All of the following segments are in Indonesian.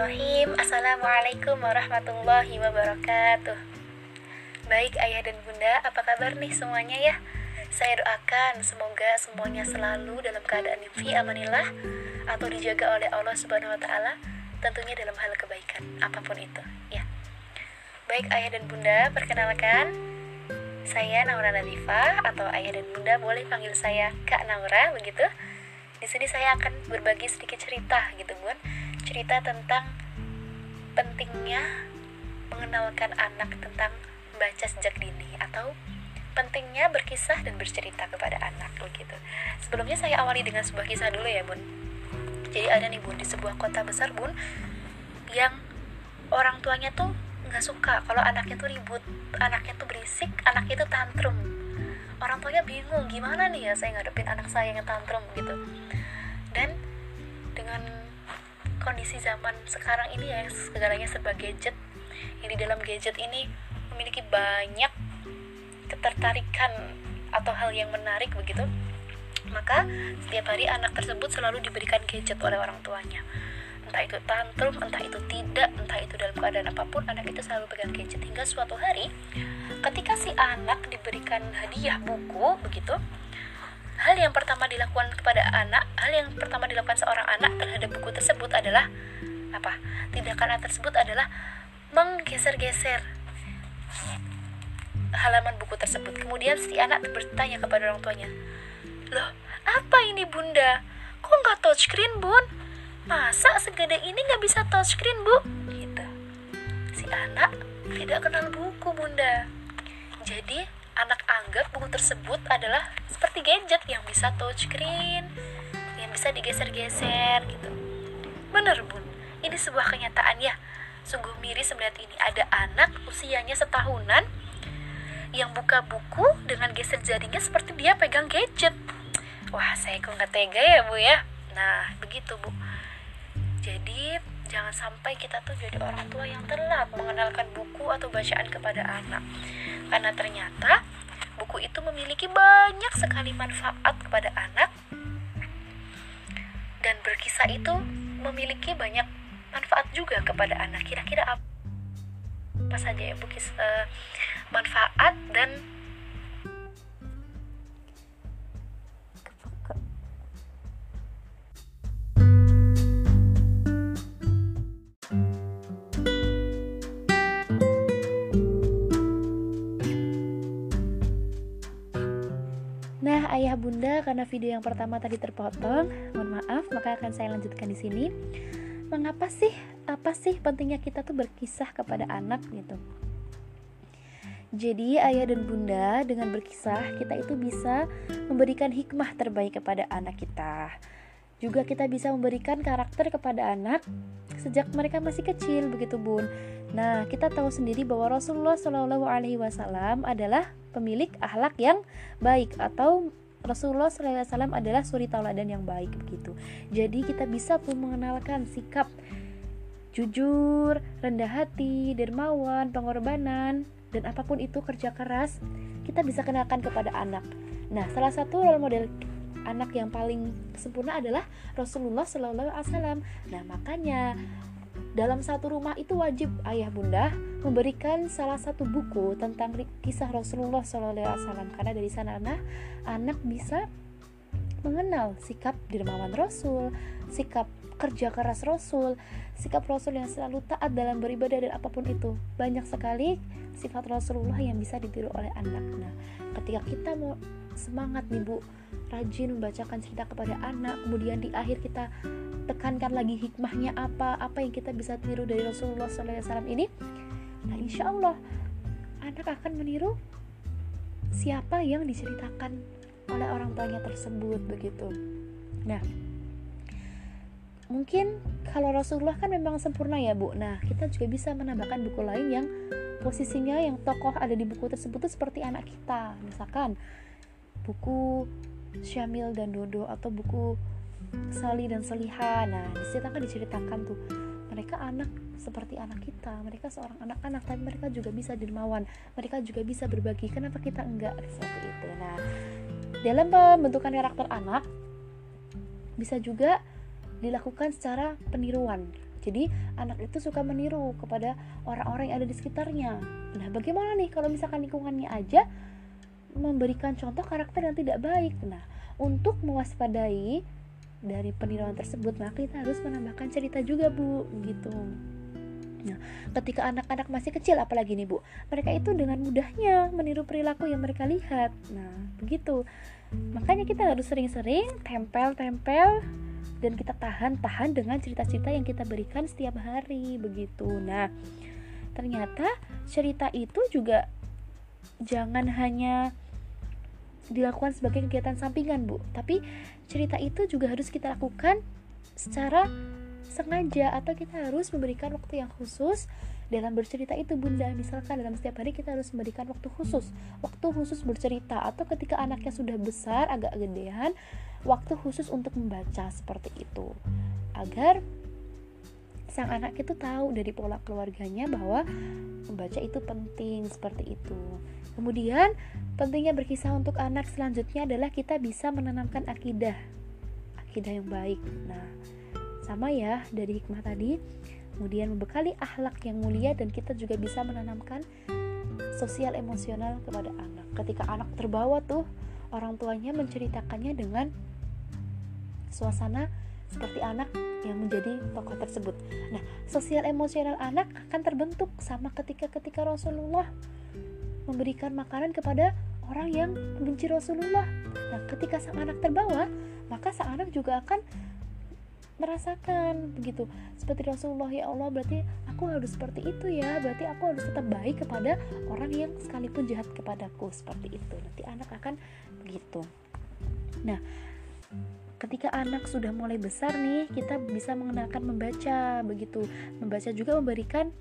Bismillahirrahmanirrahim. Assalamualaikum warahmatullahi wabarakatuh. Baik ayah dan bunda, apa kabar nih semuanya ya? Saya doakan semoga semuanya selalu dalam keadaan fi amanillah Atau dijaga oleh Allah subhanahu wa ta'ala Tentunya dalam hal kebaikan, apa pun itu ya. Baik ayah dan bunda, perkenalkan. Saya Naura Nadifa Atau ayah dan bunda boleh panggil saya Kak Naura begitu. Di sini saya akan berbagi sedikit cerita gitu bun cerita tentang pentingnya mengenalkan anak tentang baca sejak dini atau pentingnya berkisah dan bercerita kepada anak begitu. Sebelumnya saya awali dengan sebuah kisah dulu ya bun. Jadi ada nih bun di sebuah kota besar bun yang orang tuanya tuh nggak suka kalau anaknya tuh ribut anaknya tuh berisik anaknya tuh tantrum. Orang tuanya bingung gimana nih ya saya ngadepin anak saya yang tantrum gitu kondisi zaman sekarang ini ya segalanya serba gadget. Di dalam gadget ini memiliki banyak ketertarikan atau hal yang menarik begitu. Maka setiap hari anak tersebut selalu diberikan gadget oleh orang tuanya. Entah itu tantrum, entah itu tidak, entah itu dalam keadaan apa pun, anak itu selalu pegang gadget. Hingga suatu hari ketika si anak diberikan hadiah buku begitu, hal yang pertama dilakukan kepada anak, hal yang pertama dilakukan seorang anak terhadap buku tersebut adalah apa? Tindakan anak tersebut adalah menggeser-geser halaman buku tersebut. Kemudian si anak bertanya kepada orang tuanya, loh apa ini bunda? Kok nggak touchscreen bun? masa segede ini nggak bisa touchscreen bu gitu si anak tidak kenal buku bunda jadi anak anggap buku tersebut adalah seperti gadget yang bisa touchscreen yang bisa digeser-geser gitu. Bener bun. Ini sebuah kenyataan ya. Sungguh miris melihat ini. Ada anak usianya setahunan yang buka buku dengan geser jarinya seperti dia pegang gadget. Wah saya kok nggak tega ya bu ya? Nah begitu bu. Jadi jangan sampai kita tuh jadi orang tua yang telat mengenalkan buku atau bacaan kepada anak. Karena ternyata itu memiliki banyak sekali manfaat kepada anak dan berkisah itu memiliki banyak manfaat juga kepada anak. Kira-kira apa, saja ya bu uh, manfaat dan ayah bunda, karena video yang pertama tadi terpotong, mohon maaf, maka akan saya lanjutkan di sini. Mengapa sih, apa sih pentingnya kita tuh berkisah kepada anak gitu? Jadi, ayah dan bunda, dengan berkisah, kita itu bisa memberikan hikmah terbaik kepada anak kita. Juga kita bisa memberikan karakter kepada anak sejak mereka masih kecil, begitu bun. Nah, kita tahu sendiri bahwa Rasulullah Shallallahu Alaihi Wasallam adalah pemilik akhlak yang baik atau Rasulullah SAW adalah suri tauladan yang baik begitu. Jadi kita bisa pun mengenalkan sikap jujur, rendah hati, dermawan, pengorbanan, dan apa pun itu kerja keras, kita bisa kenalkan kepada anak. Nah, salah satu role model anak yang paling sempurna adalah Rasulullah SAW. Nah, makanya dalam satu rumah itu wajib ayah bunda memberikan salah satu buku tentang kisah Rasulullah SAW karena dari sana anak, anak bisa mengenal sikap dermawan Rasul, sikap kerja keras Rasul, sikap Rasul yang selalu taat dalam beribadah dan apa pun itu. Banyak sekali sifat Rasulullah yang bisa ditiru oleh anak. Nah, ketika kita mau semangat nih Bu, rajin membacakan cerita kepada anak, kemudian di akhir kita tekankan lagi hikmahnya apa apa yang kita bisa tiru dari Rasulullah SAW ini nah insya Allah anak akan meniru siapa yang diceritakan oleh orang tuanya tersebut begitu. Nah mungkin kalau Rasulullah kan memang sempurna ya bu. Nah kita juga bisa menambahkan buku lain yang posisinya yang tokoh ada di buku tersebut itu seperti anak kita. Misalkan buku Syamil dan Dodo atau buku Sali dan Soliha nah di situ kan diceritakan tuh mereka anak seperti anak kita. Mereka seorang anak-anak tapi mereka juga bisa dermawan. Mereka juga bisa berbagi. Kenapa kita enggak? Seperti itu. Nah dalam pembentukan karakter anak bisa juga dilakukan secara peniruan. Jadi anak itu suka meniru kepada orang-orang yang ada di sekitarnya. Nah bagaimana nih kalau misalkan lingkungannya aja memberikan contoh karakter yang tidak baik? Nah untuk mewaspadai dari peniruan tersebut maka kita harus menambahkan cerita juga bu. Gitu Nah, ketika anak-anak masih kecil apalagi nih Bu, mereka itu dengan mudahnya meniru perilaku yang mereka lihat. Nah, begitu. Makanya kita harus sering-sering tempel-tempel dan kita tahan-tahan dengan cerita-cerita yang kita berikan setiap hari begitu. Nah, ternyata cerita itu juga jangan hanya dilakukan sebagai kegiatan sampingan, Bu, tapi cerita itu juga harus kita lakukan secara sengaja atau kita harus memberikan waktu yang khusus dalam bercerita itu bunda. Misalkan dalam setiap hari kita harus memberikan waktu khusus. Waktu khusus bercerita atau ketika anaknya sudah besar agak gedean waktu khusus untuk membaca seperti itu. Agar sang anak itu tahu dari pola keluarganya bahwa membaca itu penting seperti itu. Kemudian pentingnya berkisah untuk anak selanjutnya adalah kita bisa menanamkan akidah akidah yang baik. Nah sama ya dari hikmah tadi kemudian membekali akhlak yang mulia dan kita juga bisa menanamkan sosial emosional kepada anak ketika anak terbawa tuh orang tuanya menceritakannya dengan suasana seperti anak yang menjadi tokoh tersebut. Nah, sosial emosional anak akan terbentuk sama ketika ketika Rasulullah memberikan makanan kepada orang yang membenci Rasulullah. Nah, ketika sang anak terbawa, maka sang anak juga akan merasakan begitu. Seperti Rasulullah ya Allah berarti aku harus seperti itu ya. Berarti aku harus tetap baik kepada orang yang sekalipun jahat kepadaku. Seperti itu. Nanti anak akan begitu. Nah ketika anak sudah mulai besar nih kita bisa mengenalkan membaca begitu. Membaca juga memberikan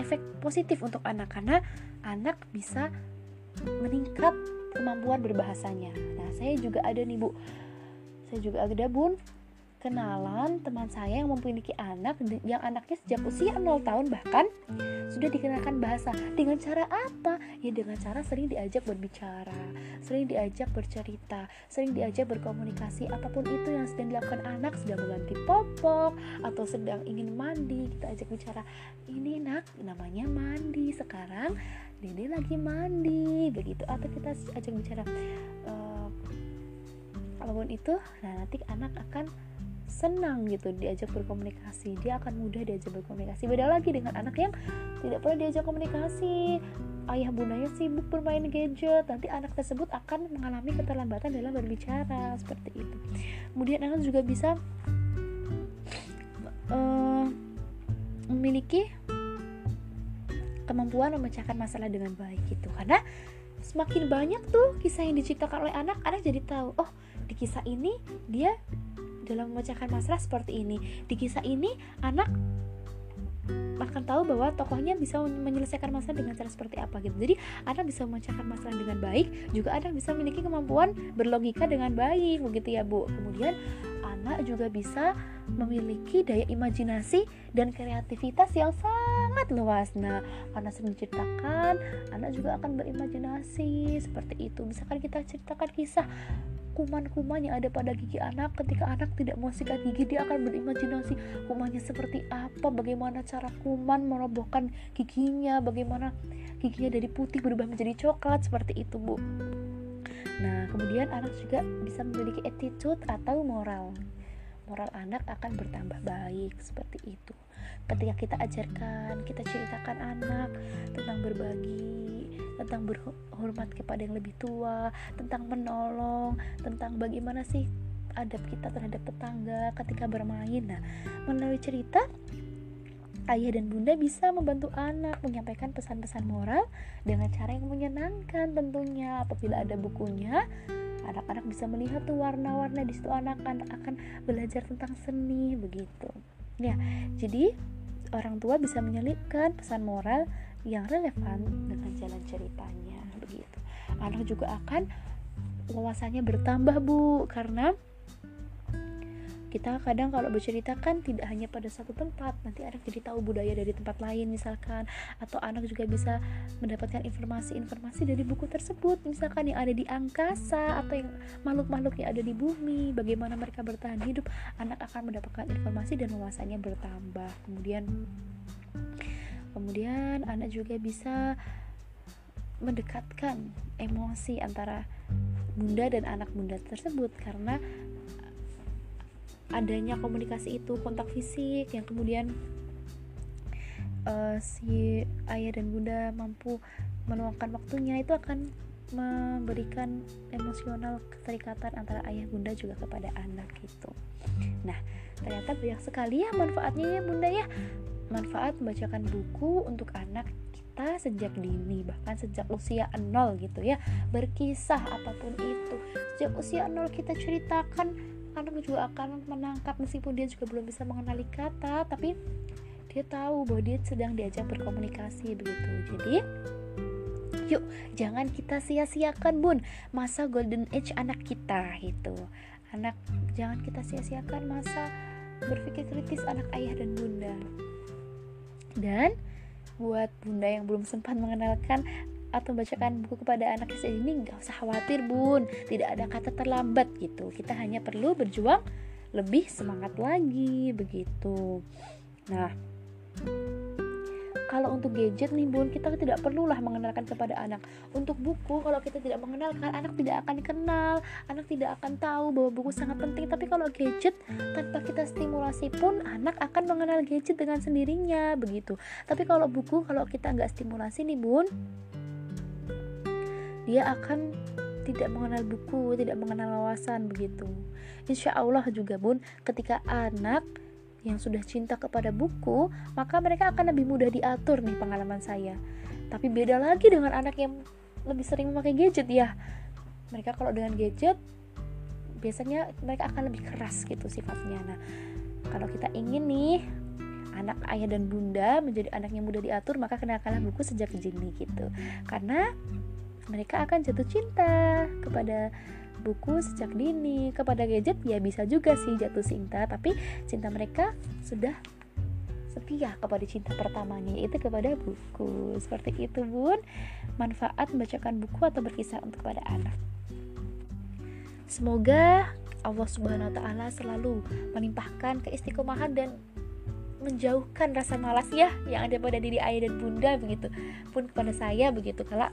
efek positif untuk anak karena anak bisa meningkat kemampuan berbahasanya. Nah saya juga ada nih bu. Saya juga ada bun kenalan teman saya yang memiliki anak yang anaknya sejak usia 0 tahun bahkan sudah dikenalkan bahasa. Dengan cara apa? Ya dengan cara sering diajak berbicara, sering diajak bercerita, sering diajak berkomunikasi. Apa pun itu yang sedang dilakukan anak sedang mengganti popok atau sedang ingin mandi kita ajak bicara ini nak namanya mandi. Sekarang Dede lagi mandi. Begitu. Atau kita ajak bicara uh, apa pun itu nah nanti anak akan senang gitu diajak berkomunikasi dia akan mudah diajak berkomunikasi. Beda lagi dengan anak yang tidak pernah diajak komunikasi. Ayah bundanya sibuk bermain gadget nanti anak tersebut akan mengalami keterlambatan dalam berbicara seperti itu. Kemudian anak juga bisa uh, memiliki kemampuan memecahkan masalah dengan baik gitu. Karena semakin banyak tuh kisah yang diciptakan oleh anak anak jadi tahu oh di kisah ini dia dalam memecahkan masalah seperti ini. Di kisah ini anak akan tahu bahwa tokohnya bisa menyelesaikan masalah dengan cara seperti apa gitu. Jadi anak bisa memecahkan masalah dengan baik juga anak bisa memiliki kemampuan berlogika dengan baik begitu ya bu. Kemudian anak juga bisa memiliki daya imajinasi dan kreativitas yang sangat luas. Nah karena sering diceritakan anak juga akan berimajinasi seperti itu. Misalkan kita ceritakan kisah kuman-kuman yang ada pada gigi anak. Ketika anak tidak mau sikat gigi dia akan berimajinasi kumannya seperti apa bagaimana cara kuman merobohkan giginya bagaimana giginya dari putih berubah menjadi coklat seperti itu bu. Nah kemudian anak juga bisa memiliki attitude atau moral. Moral anak akan bertambah baik seperti itu. Ketika kita ajarkan kita ceritakan anak tentang berbagi tentang berhormat kepada yang lebih tua tentang menolong tentang bagaimana sih adab kita terhadap tetangga ketika bermain. Nah melalui cerita ayah dan bunda bisa membantu anak menyampaikan pesan-pesan moral dengan cara yang menyenangkan tentunya. Apabila ada bukunya anak-anak bisa melihat tuh warna-warna di situ. Anak-anak akan belajar tentang seni begitu. Ya jadi orang tua bisa menyelipkan pesan moral yang relevan dengan jalan ceritanya begitu. Anak juga akan wawasannya bertambah bu karena kita kadang kalau bercerita kan tidak hanya pada satu tempat nanti anak jadi tahu budaya dari tempat lain misalkan atau anak juga bisa mendapatkan informasi-informasi dari buku tersebut misalkan yang ada di angkasa atau yang makhluk-makhluk yang ada di bumi bagaimana mereka bertahan hidup anak akan mendapatkan informasi dan wawasannya bertambah. Kemudian kemudian anak juga bisa mendekatkan emosi antara bunda dan anak bunda tersebut karena adanya komunikasi itu kontak fisik yang kemudian uh, si ayah dan bunda mampu meluangkan waktunya itu akan memberikan emosional keterikatan antara ayah bunda juga kepada anak gitu. Nah, ternyata banyak sekali ya manfaatnya ya bunda ya. Manfaat membacakan buku untuk anak kita sejak dini bahkan sejak usia nol gitu ya berkisah apa pun itu sejak usia nol kita ceritakan anak juga akan menangkap meskipun dia juga belum bisa mengenali kata tapi dia tahu bahwa dia sedang diajak berkomunikasi begitu. Jadi yuk jangan kita sia-siakan bun. Masa golden age anak kita itu anak jangan kita sia-siakan masa berpikir kritis anak ayah dan bunda. Dan buat bunda yang belum sempat mengenalkan atau membacakan buku kepada anak kecil ini nggak usah khawatir bun. Tidak ada kata terlambat gitu. Kita hanya perlu berjuang lebih semangat lagi begitu. Nah kalau untuk gadget nih bun kita tidak perlulah mengenalkan kepada anak. Untuk buku kalau kita tidak mengenalkan anak tidak akan kenal anak tidak akan tahu bahwa buku sangat penting. Tapi kalau gadget tanpa kita stimulasi pun anak akan mengenal gadget dengan sendirinya begitu. Tapi kalau buku kalau kita nggak stimulasi nih bun dia akan tidak mengenal buku, tidak mengenal wawasan begitu. Insya Allah juga bun, ketika anak yang sudah cinta kepada buku, maka mereka akan lebih mudah diatur nih pengalaman saya. Tapi beda lagi dengan anak yang lebih sering memakai gadget ya. Mereka kalau dengan gadget biasanya mereka akan lebih keras gitu sifatnya. Nah, kalau kita ingin nih anak ayah dan bunda menjadi anak yang mudah diatur, maka kenalkanlah buku sejak dini gitu. Karena mereka akan jatuh cinta kepada buku sejak dini kepada gadget ya bisa juga sih jatuh cinta tapi cinta mereka sudah setia kepada cinta pertamanya yaitu kepada buku. Seperti itu bun. Manfaat membacakan buku atau berkisah untuk kepada anak. Semoga Allah Subhanahu Wa Taala selalu menimpahkan keistiqomahan dan menjauhkan rasa malas ya yang ada pada diri ayah dan bunda begitu pun kepada saya begitu kalau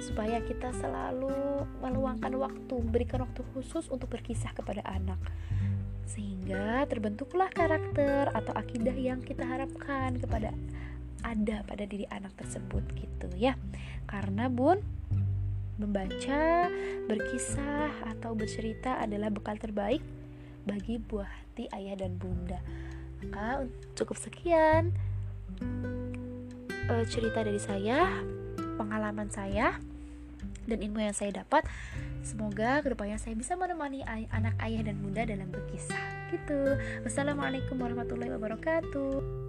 supaya kita selalu meluangkan waktu, memberikan waktu khusus untuk berkisah kepada anak. Sehingga terbentuklah karakter atau akidah yang kita harapkan kepada ada pada diri anak tersebut gitu ya. Karena Bun membaca, berkisah atau bercerita adalah bekal terbaik bagi buah hati ayah dan bunda. Maka cukup sekian uh, cerita dari saya, pengalaman saya dan ilmu yang saya dapat semoga ke depannya saya bisa menemani ay anak ayah dan bunda dalam berkisah gitu. Wassalamualaikum warahmatullahi wabarakatuh